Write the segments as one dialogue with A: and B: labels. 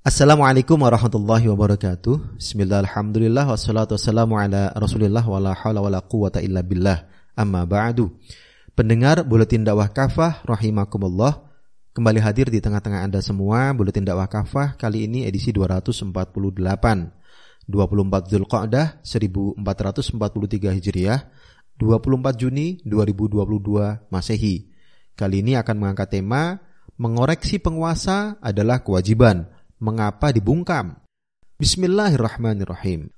A: Assalamualaikum warahmatullahi wabarakatuh. Bismillah, alhamdulillah, wassalatu wassalamu ala rasulillah wa la hawla wa la quwata illa billah. Amma ba'du. Pendengar Buletin Dakwah Kafah, rahimakumullah. Kembali hadir di tengah-tengah Anda semua, Buletin Dakwah Kafah kali ini edisi 248. 24 Zulqa'dah 1443 Hijriah, 24 Juni 2022 Masehi. Kali ini akan mengangkat tema mengoreksi penguasa adalah kewajiban mengapa dibungkam. Bismillahirrahmanirrahim.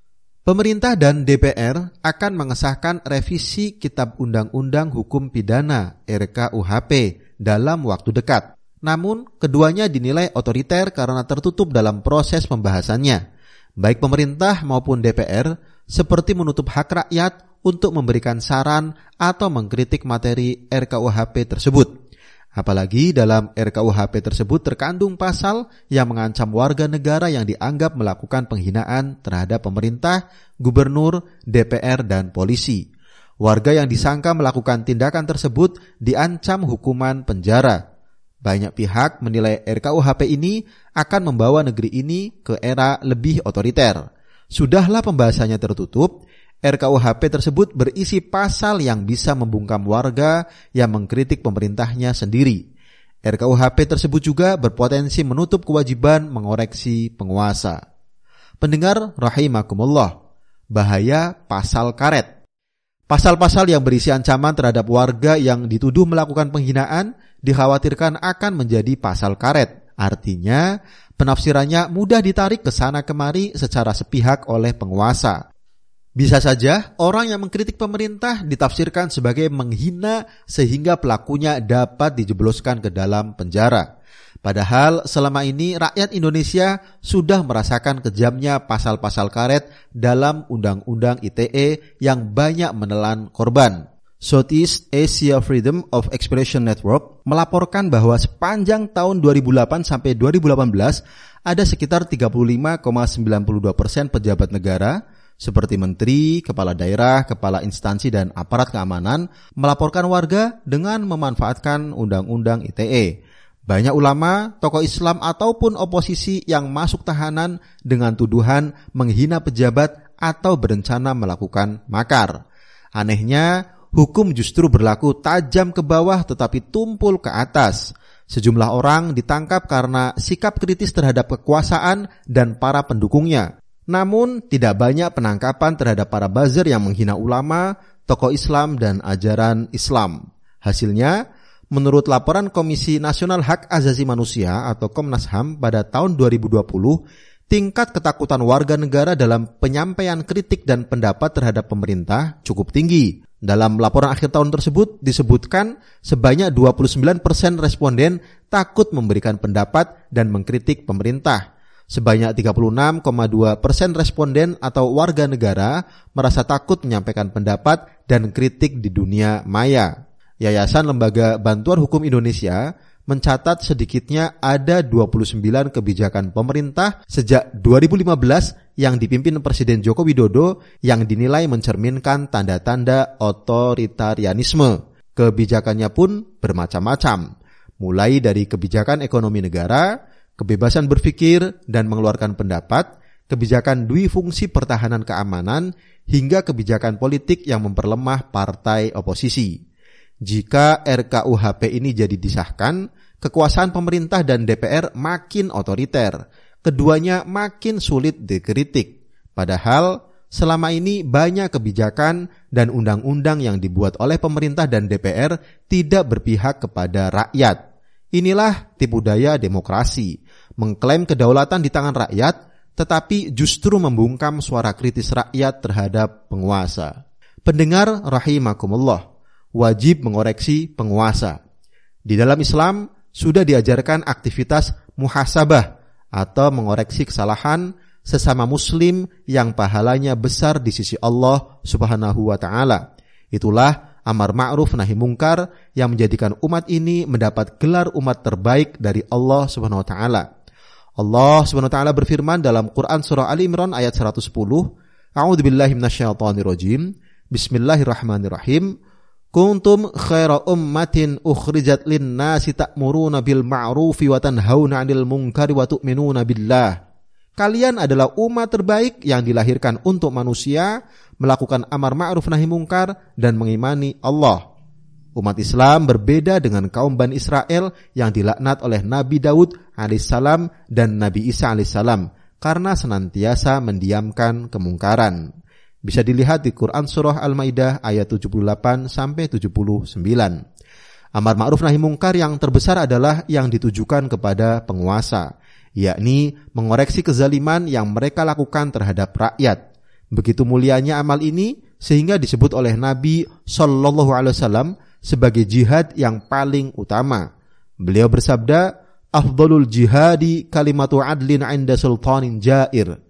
A: Pemerintah dan DPR akan mengesahkan revisi Kitab Undang-Undang Hukum Pidana RKUHP dalam waktu dekat. Namun, keduanya dinilai otoriter karena tertutup dalam proses pembahasannya. Baik pemerintah maupun DPR seperti menutup hak rakyat untuk memberikan saran atau mengkritik materi RKUHP tersebut. Apalagi dalam RKUHP tersebut terkandung pasal yang mengancam warga negara yang dianggap melakukan penghinaan terhadap pemerintah, gubernur, DPR, dan polisi. Warga yang disangka melakukan tindakan tersebut diancam hukuman penjara. Banyak pihak menilai RKUHP ini akan membawa negeri ini ke era lebih otoriter. Sudahlah pembahasannya tertutup, RKUHP tersebut berisi pasal yang bisa membungkam warga yang mengkritik pemerintahnya sendiri. RKUHP tersebut juga berpotensi menutup kewajiban mengoreksi penguasa. Pendengar rahimakumullah, bahaya pasal karet. Pasal-pasal yang berisi ancaman terhadap warga yang dituduh melakukan penghinaan dikhawatirkan akan menjadi pasal karet. Artinya, penafsirannya mudah ditarik ke sana kemari secara sepihak oleh penguasa. Bisa saja orang yang mengkritik pemerintah ditafsirkan sebagai menghina sehingga pelakunya dapat dijebloskan ke dalam penjara. Padahal selama ini rakyat Indonesia sudah merasakan kejamnya pasal-pasal karet dalam Undang-Undang ITE yang banyak menelan korban. Southeast Asia Freedom of Expression Network melaporkan bahwa sepanjang tahun 2008 sampai 2018 ada sekitar 35,92 persen pejabat negara seperti menteri, kepala daerah, kepala instansi, dan aparat keamanan melaporkan warga dengan memanfaatkan Undang-Undang ITE. Banyak ulama, tokoh Islam, ataupun oposisi yang masuk tahanan dengan tuduhan menghina pejabat atau berencana melakukan makar. Anehnya, hukum justru berlaku tajam ke bawah tetapi tumpul ke atas. Sejumlah orang ditangkap karena sikap kritis terhadap kekuasaan dan para pendukungnya. Namun, tidak banyak penangkapan terhadap para buzzer yang menghina ulama, tokoh Islam, dan ajaran Islam. Hasilnya, menurut laporan Komisi Nasional Hak Asasi Manusia atau Komnas HAM pada tahun 2020, tingkat ketakutan warga negara dalam penyampaian kritik dan pendapat terhadap pemerintah cukup tinggi. Dalam laporan akhir tahun tersebut disebutkan sebanyak 29% responden takut memberikan pendapat dan mengkritik pemerintah. Sebanyak 36,2 persen responden atau warga negara merasa takut menyampaikan pendapat dan kritik di dunia maya. Yayasan Lembaga Bantuan Hukum Indonesia mencatat sedikitnya ada 29 kebijakan pemerintah sejak 2015 yang dipimpin Presiden Joko Widodo yang dinilai mencerminkan tanda-tanda otoritarianisme. Kebijakannya pun bermacam-macam, mulai dari kebijakan ekonomi negara, kebebasan berpikir dan mengeluarkan pendapat, kebijakan dui fungsi pertahanan keamanan, hingga kebijakan politik yang memperlemah partai oposisi. Jika RKUHP ini jadi disahkan, kekuasaan pemerintah dan DPR makin otoriter. Keduanya makin sulit dikritik. Padahal selama ini banyak kebijakan dan undang-undang yang dibuat oleh pemerintah dan DPR tidak berpihak kepada rakyat Inilah tipu daya demokrasi, mengklaim kedaulatan di tangan rakyat, tetapi justru membungkam suara kritis rakyat terhadap penguasa. Pendengar rahimakumullah, wajib mengoreksi penguasa. Di dalam Islam sudah diajarkan aktivitas muhasabah atau mengoreksi kesalahan sesama muslim yang pahalanya besar di sisi Allah Subhanahu wa taala. Itulah amar ma'ruf nahi mungkar yang menjadikan umat ini mendapat gelar umat terbaik dari Allah Subhanahu wa taala. Allah Subhanahu wa taala berfirman dalam Quran surah Ali Imran ayat 110, A'udzu billahi minasyaitonir rajim. Bismillahirrahmanirrahim. Kuntum khaira ummatin ukhrijat lin-nasi ta'muruna bil ma'rufi wa tanhauna 'anil munkari wa tu'minuna billah. Kalian adalah umat terbaik yang dilahirkan untuk manusia melakukan amar ma'ruf nahi mungkar dan mengimani Allah. Umat Islam berbeda dengan kaum Bani Israel yang dilaknat oleh Nabi Daud alaihissalam dan Nabi Isa alaihissalam karena senantiasa mendiamkan kemungkaran. Bisa dilihat di Quran Surah Al-Maidah ayat 78 sampai 79. Amar ma'ruf nahi mungkar yang terbesar adalah yang ditujukan kepada penguasa, yakni mengoreksi kezaliman yang mereka lakukan terhadap rakyat. Begitu mulianya amal ini sehingga disebut oleh Nabi Shallallahu alaihi wasallam sebagai jihad yang paling utama. Beliau bersabda, "Afdalul jihadi kalimatu adlin 'inda sultanin jair."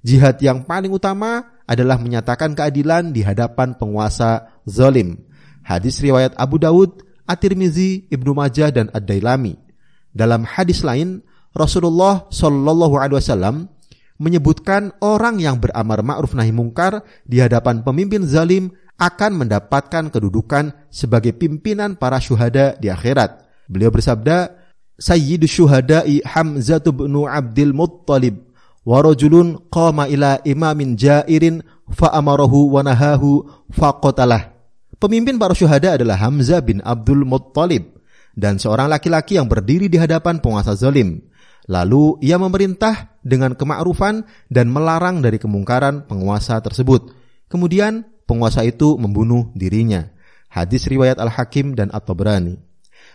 A: Jihad yang paling utama adalah menyatakan keadilan di hadapan penguasa zalim. Hadis riwayat Abu Dawud, At-Tirmizi, Ibnu Majah dan Ad-Dailami. Dalam hadis lain, Rasulullah Shallallahu alaihi wasallam menyebutkan orang yang beramar ma'ruf nahi mungkar di hadapan pemimpin zalim akan mendapatkan kedudukan sebagai pimpinan para syuhada di akhirat. Beliau bersabda, Sayyidu syuhada'i Hamzah bin Abdul Muttalib warajulun qama ila imamin jairin fa amarahu wa nahahu faqatalah. Pemimpin para syuhada adalah Hamzah bin Abdul Muttalib dan seorang laki-laki yang berdiri di hadapan penguasa zalim. Lalu ia memerintah dengan kemakrufan dan melarang dari kemungkaran penguasa tersebut. Kemudian penguasa itu membunuh dirinya. Hadis riwayat Al-Hakim dan At-Tabrani.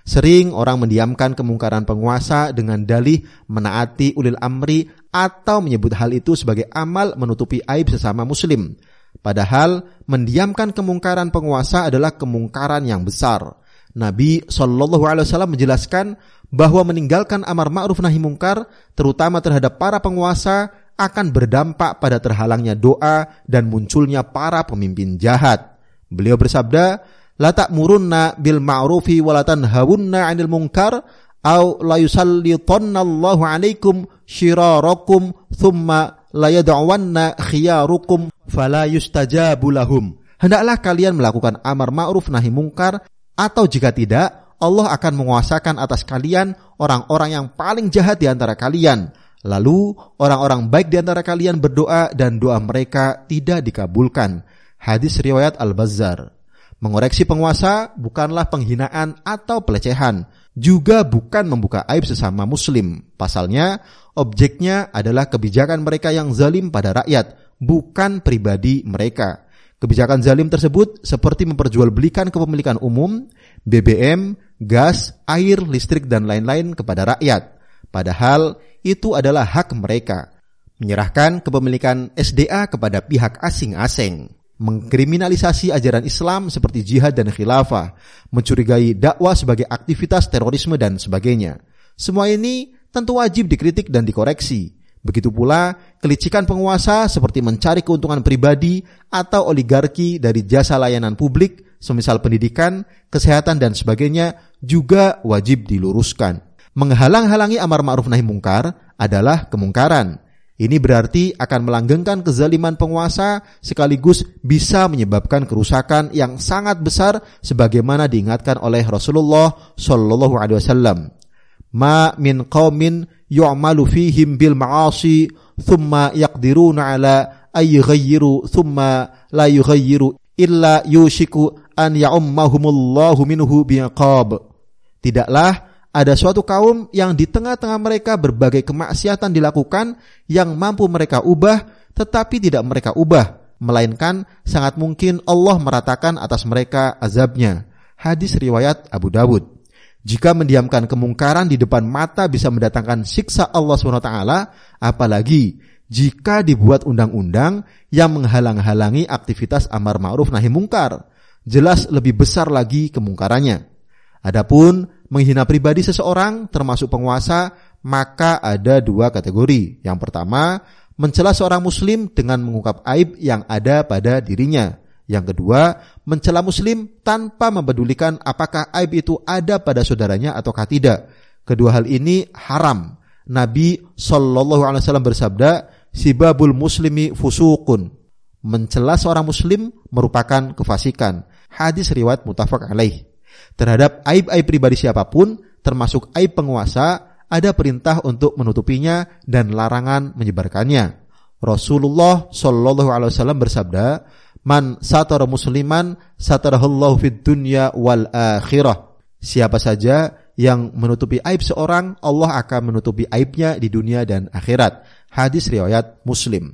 A: Sering orang mendiamkan kemungkaran penguasa dengan dalih menaati ulil amri atau menyebut hal itu sebagai amal menutupi aib sesama muslim. Padahal mendiamkan kemungkaran penguasa adalah kemungkaran yang besar. Nabi Shallallahu Alaihi Wasallam menjelaskan bahwa meninggalkan amar ma'ruf nahi mungkar, terutama terhadap para penguasa, akan berdampak pada terhalangnya doa dan munculnya para pemimpin jahat. Beliau bersabda, la ta'murunna bil ma'rufi wa la tanhawunna 'anil munkar au la yusallitanna Allahu 'alaikum syirarakum thumma la yad'awanna khiyarukum fala yustajabu lahum. Hendaklah kalian melakukan amar ma'ruf nahi mungkar atau jika tidak Allah akan menguasakan atas kalian orang-orang yang paling jahat di antara kalian. Lalu orang-orang baik di antara kalian berdoa dan doa mereka tidak dikabulkan. Hadis riwayat Al-Bazzar. Mengoreksi penguasa bukanlah penghinaan atau pelecehan, juga bukan membuka aib sesama muslim. Pasalnya, objeknya adalah kebijakan mereka yang zalim pada rakyat, bukan pribadi mereka. Kebijakan zalim tersebut seperti memperjualbelikan kepemilikan umum, BBM, gas, air, listrik, dan lain-lain kepada rakyat. Padahal itu adalah hak mereka. Menyerahkan kepemilikan SDA kepada pihak asing-asing mengkriminalisasi ajaran Islam seperti jihad dan khilafah, mencurigai dakwah sebagai aktivitas terorisme dan sebagainya. Semua ini tentu wajib dikritik dan dikoreksi. Begitu pula kelicikan penguasa seperti mencari keuntungan pribadi atau oligarki dari jasa layanan publik, semisal pendidikan, kesehatan dan sebagainya juga wajib diluruskan. Menghalang-halangi amar ma'ruf nahi mungkar adalah kemungkaran ini berarti akan melanggengkan kezaliman penguasa sekaligus bisa menyebabkan kerusakan yang sangat besar sebagaimana diingatkan oleh Rasulullah Shallallahu alaihi wasallam. Ma min qaumin yu'malu fihim bil ma'asi thumma yaqdiruna ala ay yughayyiru thumma la yughayyiru illa yushiku an ya'ummahumullahu minhu biqab. Tidaklah ada suatu kaum yang di tengah-tengah mereka berbagai kemaksiatan dilakukan yang mampu mereka ubah tetapi tidak mereka ubah melainkan sangat mungkin Allah meratakan atas mereka azabnya. Hadis riwayat Abu Dawud. Jika mendiamkan kemungkaran di depan mata bisa mendatangkan siksa Allah SWT, apalagi jika dibuat undang-undang yang menghalang-halangi aktivitas amar ma'ruf nahi mungkar, jelas lebih besar lagi kemungkarannya. Adapun menghina pribadi seseorang termasuk penguasa, maka ada dua kategori. Yang pertama, mencela seorang muslim dengan mengungkap aib yang ada pada dirinya. Yang kedua, mencela muslim tanpa mempedulikan apakah aib itu ada pada saudaranya ataukah tidak. Kedua hal ini haram. Nabi Shallallahu alaihi wasallam bersabda, "Sibabul muslimi fusukun." Mencela seorang muslim merupakan kefasikan. Hadis riwayat mutafak alaih. Terhadap aib-aib pribadi siapa pun, termasuk aib penguasa, ada perintah untuk menutupinya dan larangan menyebarkannya. Rasulullah Shallallahu Alaihi Wasallam bersabda, "Man satara musliman satarahullahu fid dunya wal akhirah." Siapa saja yang menutupi aib seorang, Allah akan menutupi aibnya di dunia dan akhirat. Hadis riwayat Muslim.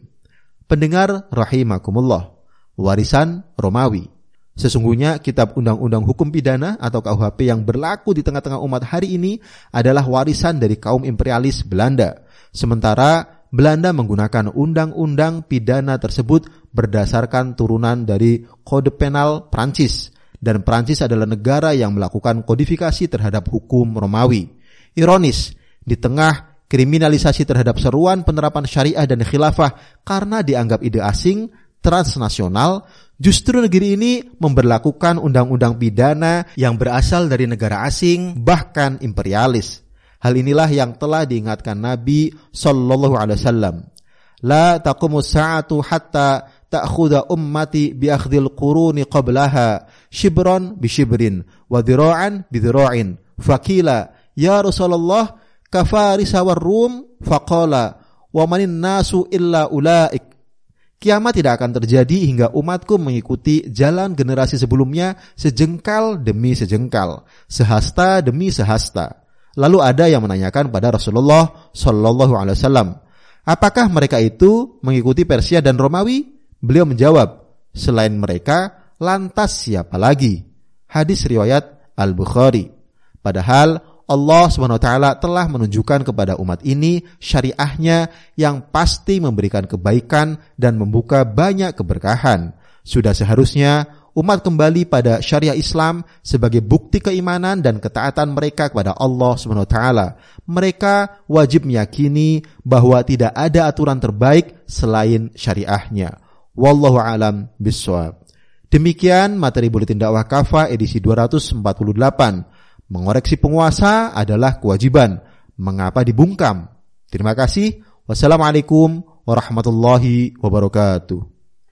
A: Pendengar rahimakumullah. Warisan Romawi. Sesungguhnya kitab undang-undang hukum pidana atau KUHP yang berlaku di tengah-tengah umat hari ini adalah warisan dari kaum imperialis Belanda. Sementara Belanda menggunakan undang-undang pidana tersebut berdasarkan turunan dari kode penal Prancis dan Prancis adalah negara yang melakukan kodifikasi terhadap hukum Romawi. Ironis, di tengah kriminalisasi terhadap seruan penerapan syariah dan khilafah karena dianggap ide asing, transnasional, Justru negeri ini memberlakukan undang-undang pidana yang berasal dari negara asing, bahkan imperialis. Hal inilah yang telah diingatkan Nabi Sallallahu Alaihi Wasallam. La taqumu sa'atu hatta ta'khudha ummati bi akhdhil quruni qablaha shibran bi shibrin wa dhira'an bi dhira'in. Fakila ya Rasulullah kafarisa war rum faqala wa manin nasu illa ulaik Kiamat tidak akan terjadi hingga umatku mengikuti jalan generasi sebelumnya sejengkal demi sejengkal, sehasta demi sehasta. Lalu ada yang menanyakan pada Rasulullah Shallallahu Alaihi Wasallam, apakah mereka itu mengikuti Persia dan Romawi? Beliau menjawab, selain mereka, lantas siapa lagi? Hadis riwayat Al Bukhari. Padahal Allah SWT telah menunjukkan kepada umat ini syariahnya yang pasti memberikan kebaikan dan membuka banyak keberkahan. Sudah seharusnya umat kembali pada syariah Islam sebagai bukti keimanan dan ketaatan mereka kepada Allah SWT. Mereka wajib meyakini bahwa tidak ada aturan terbaik selain syariahnya. Wallahu alam biswab. Demikian materi buletin dakwah kafa edisi 248. Mengoreksi penguasa adalah kewajiban. Mengapa dibungkam? Terima kasih. Wassalamualaikum warahmatullahi wabarakatuh.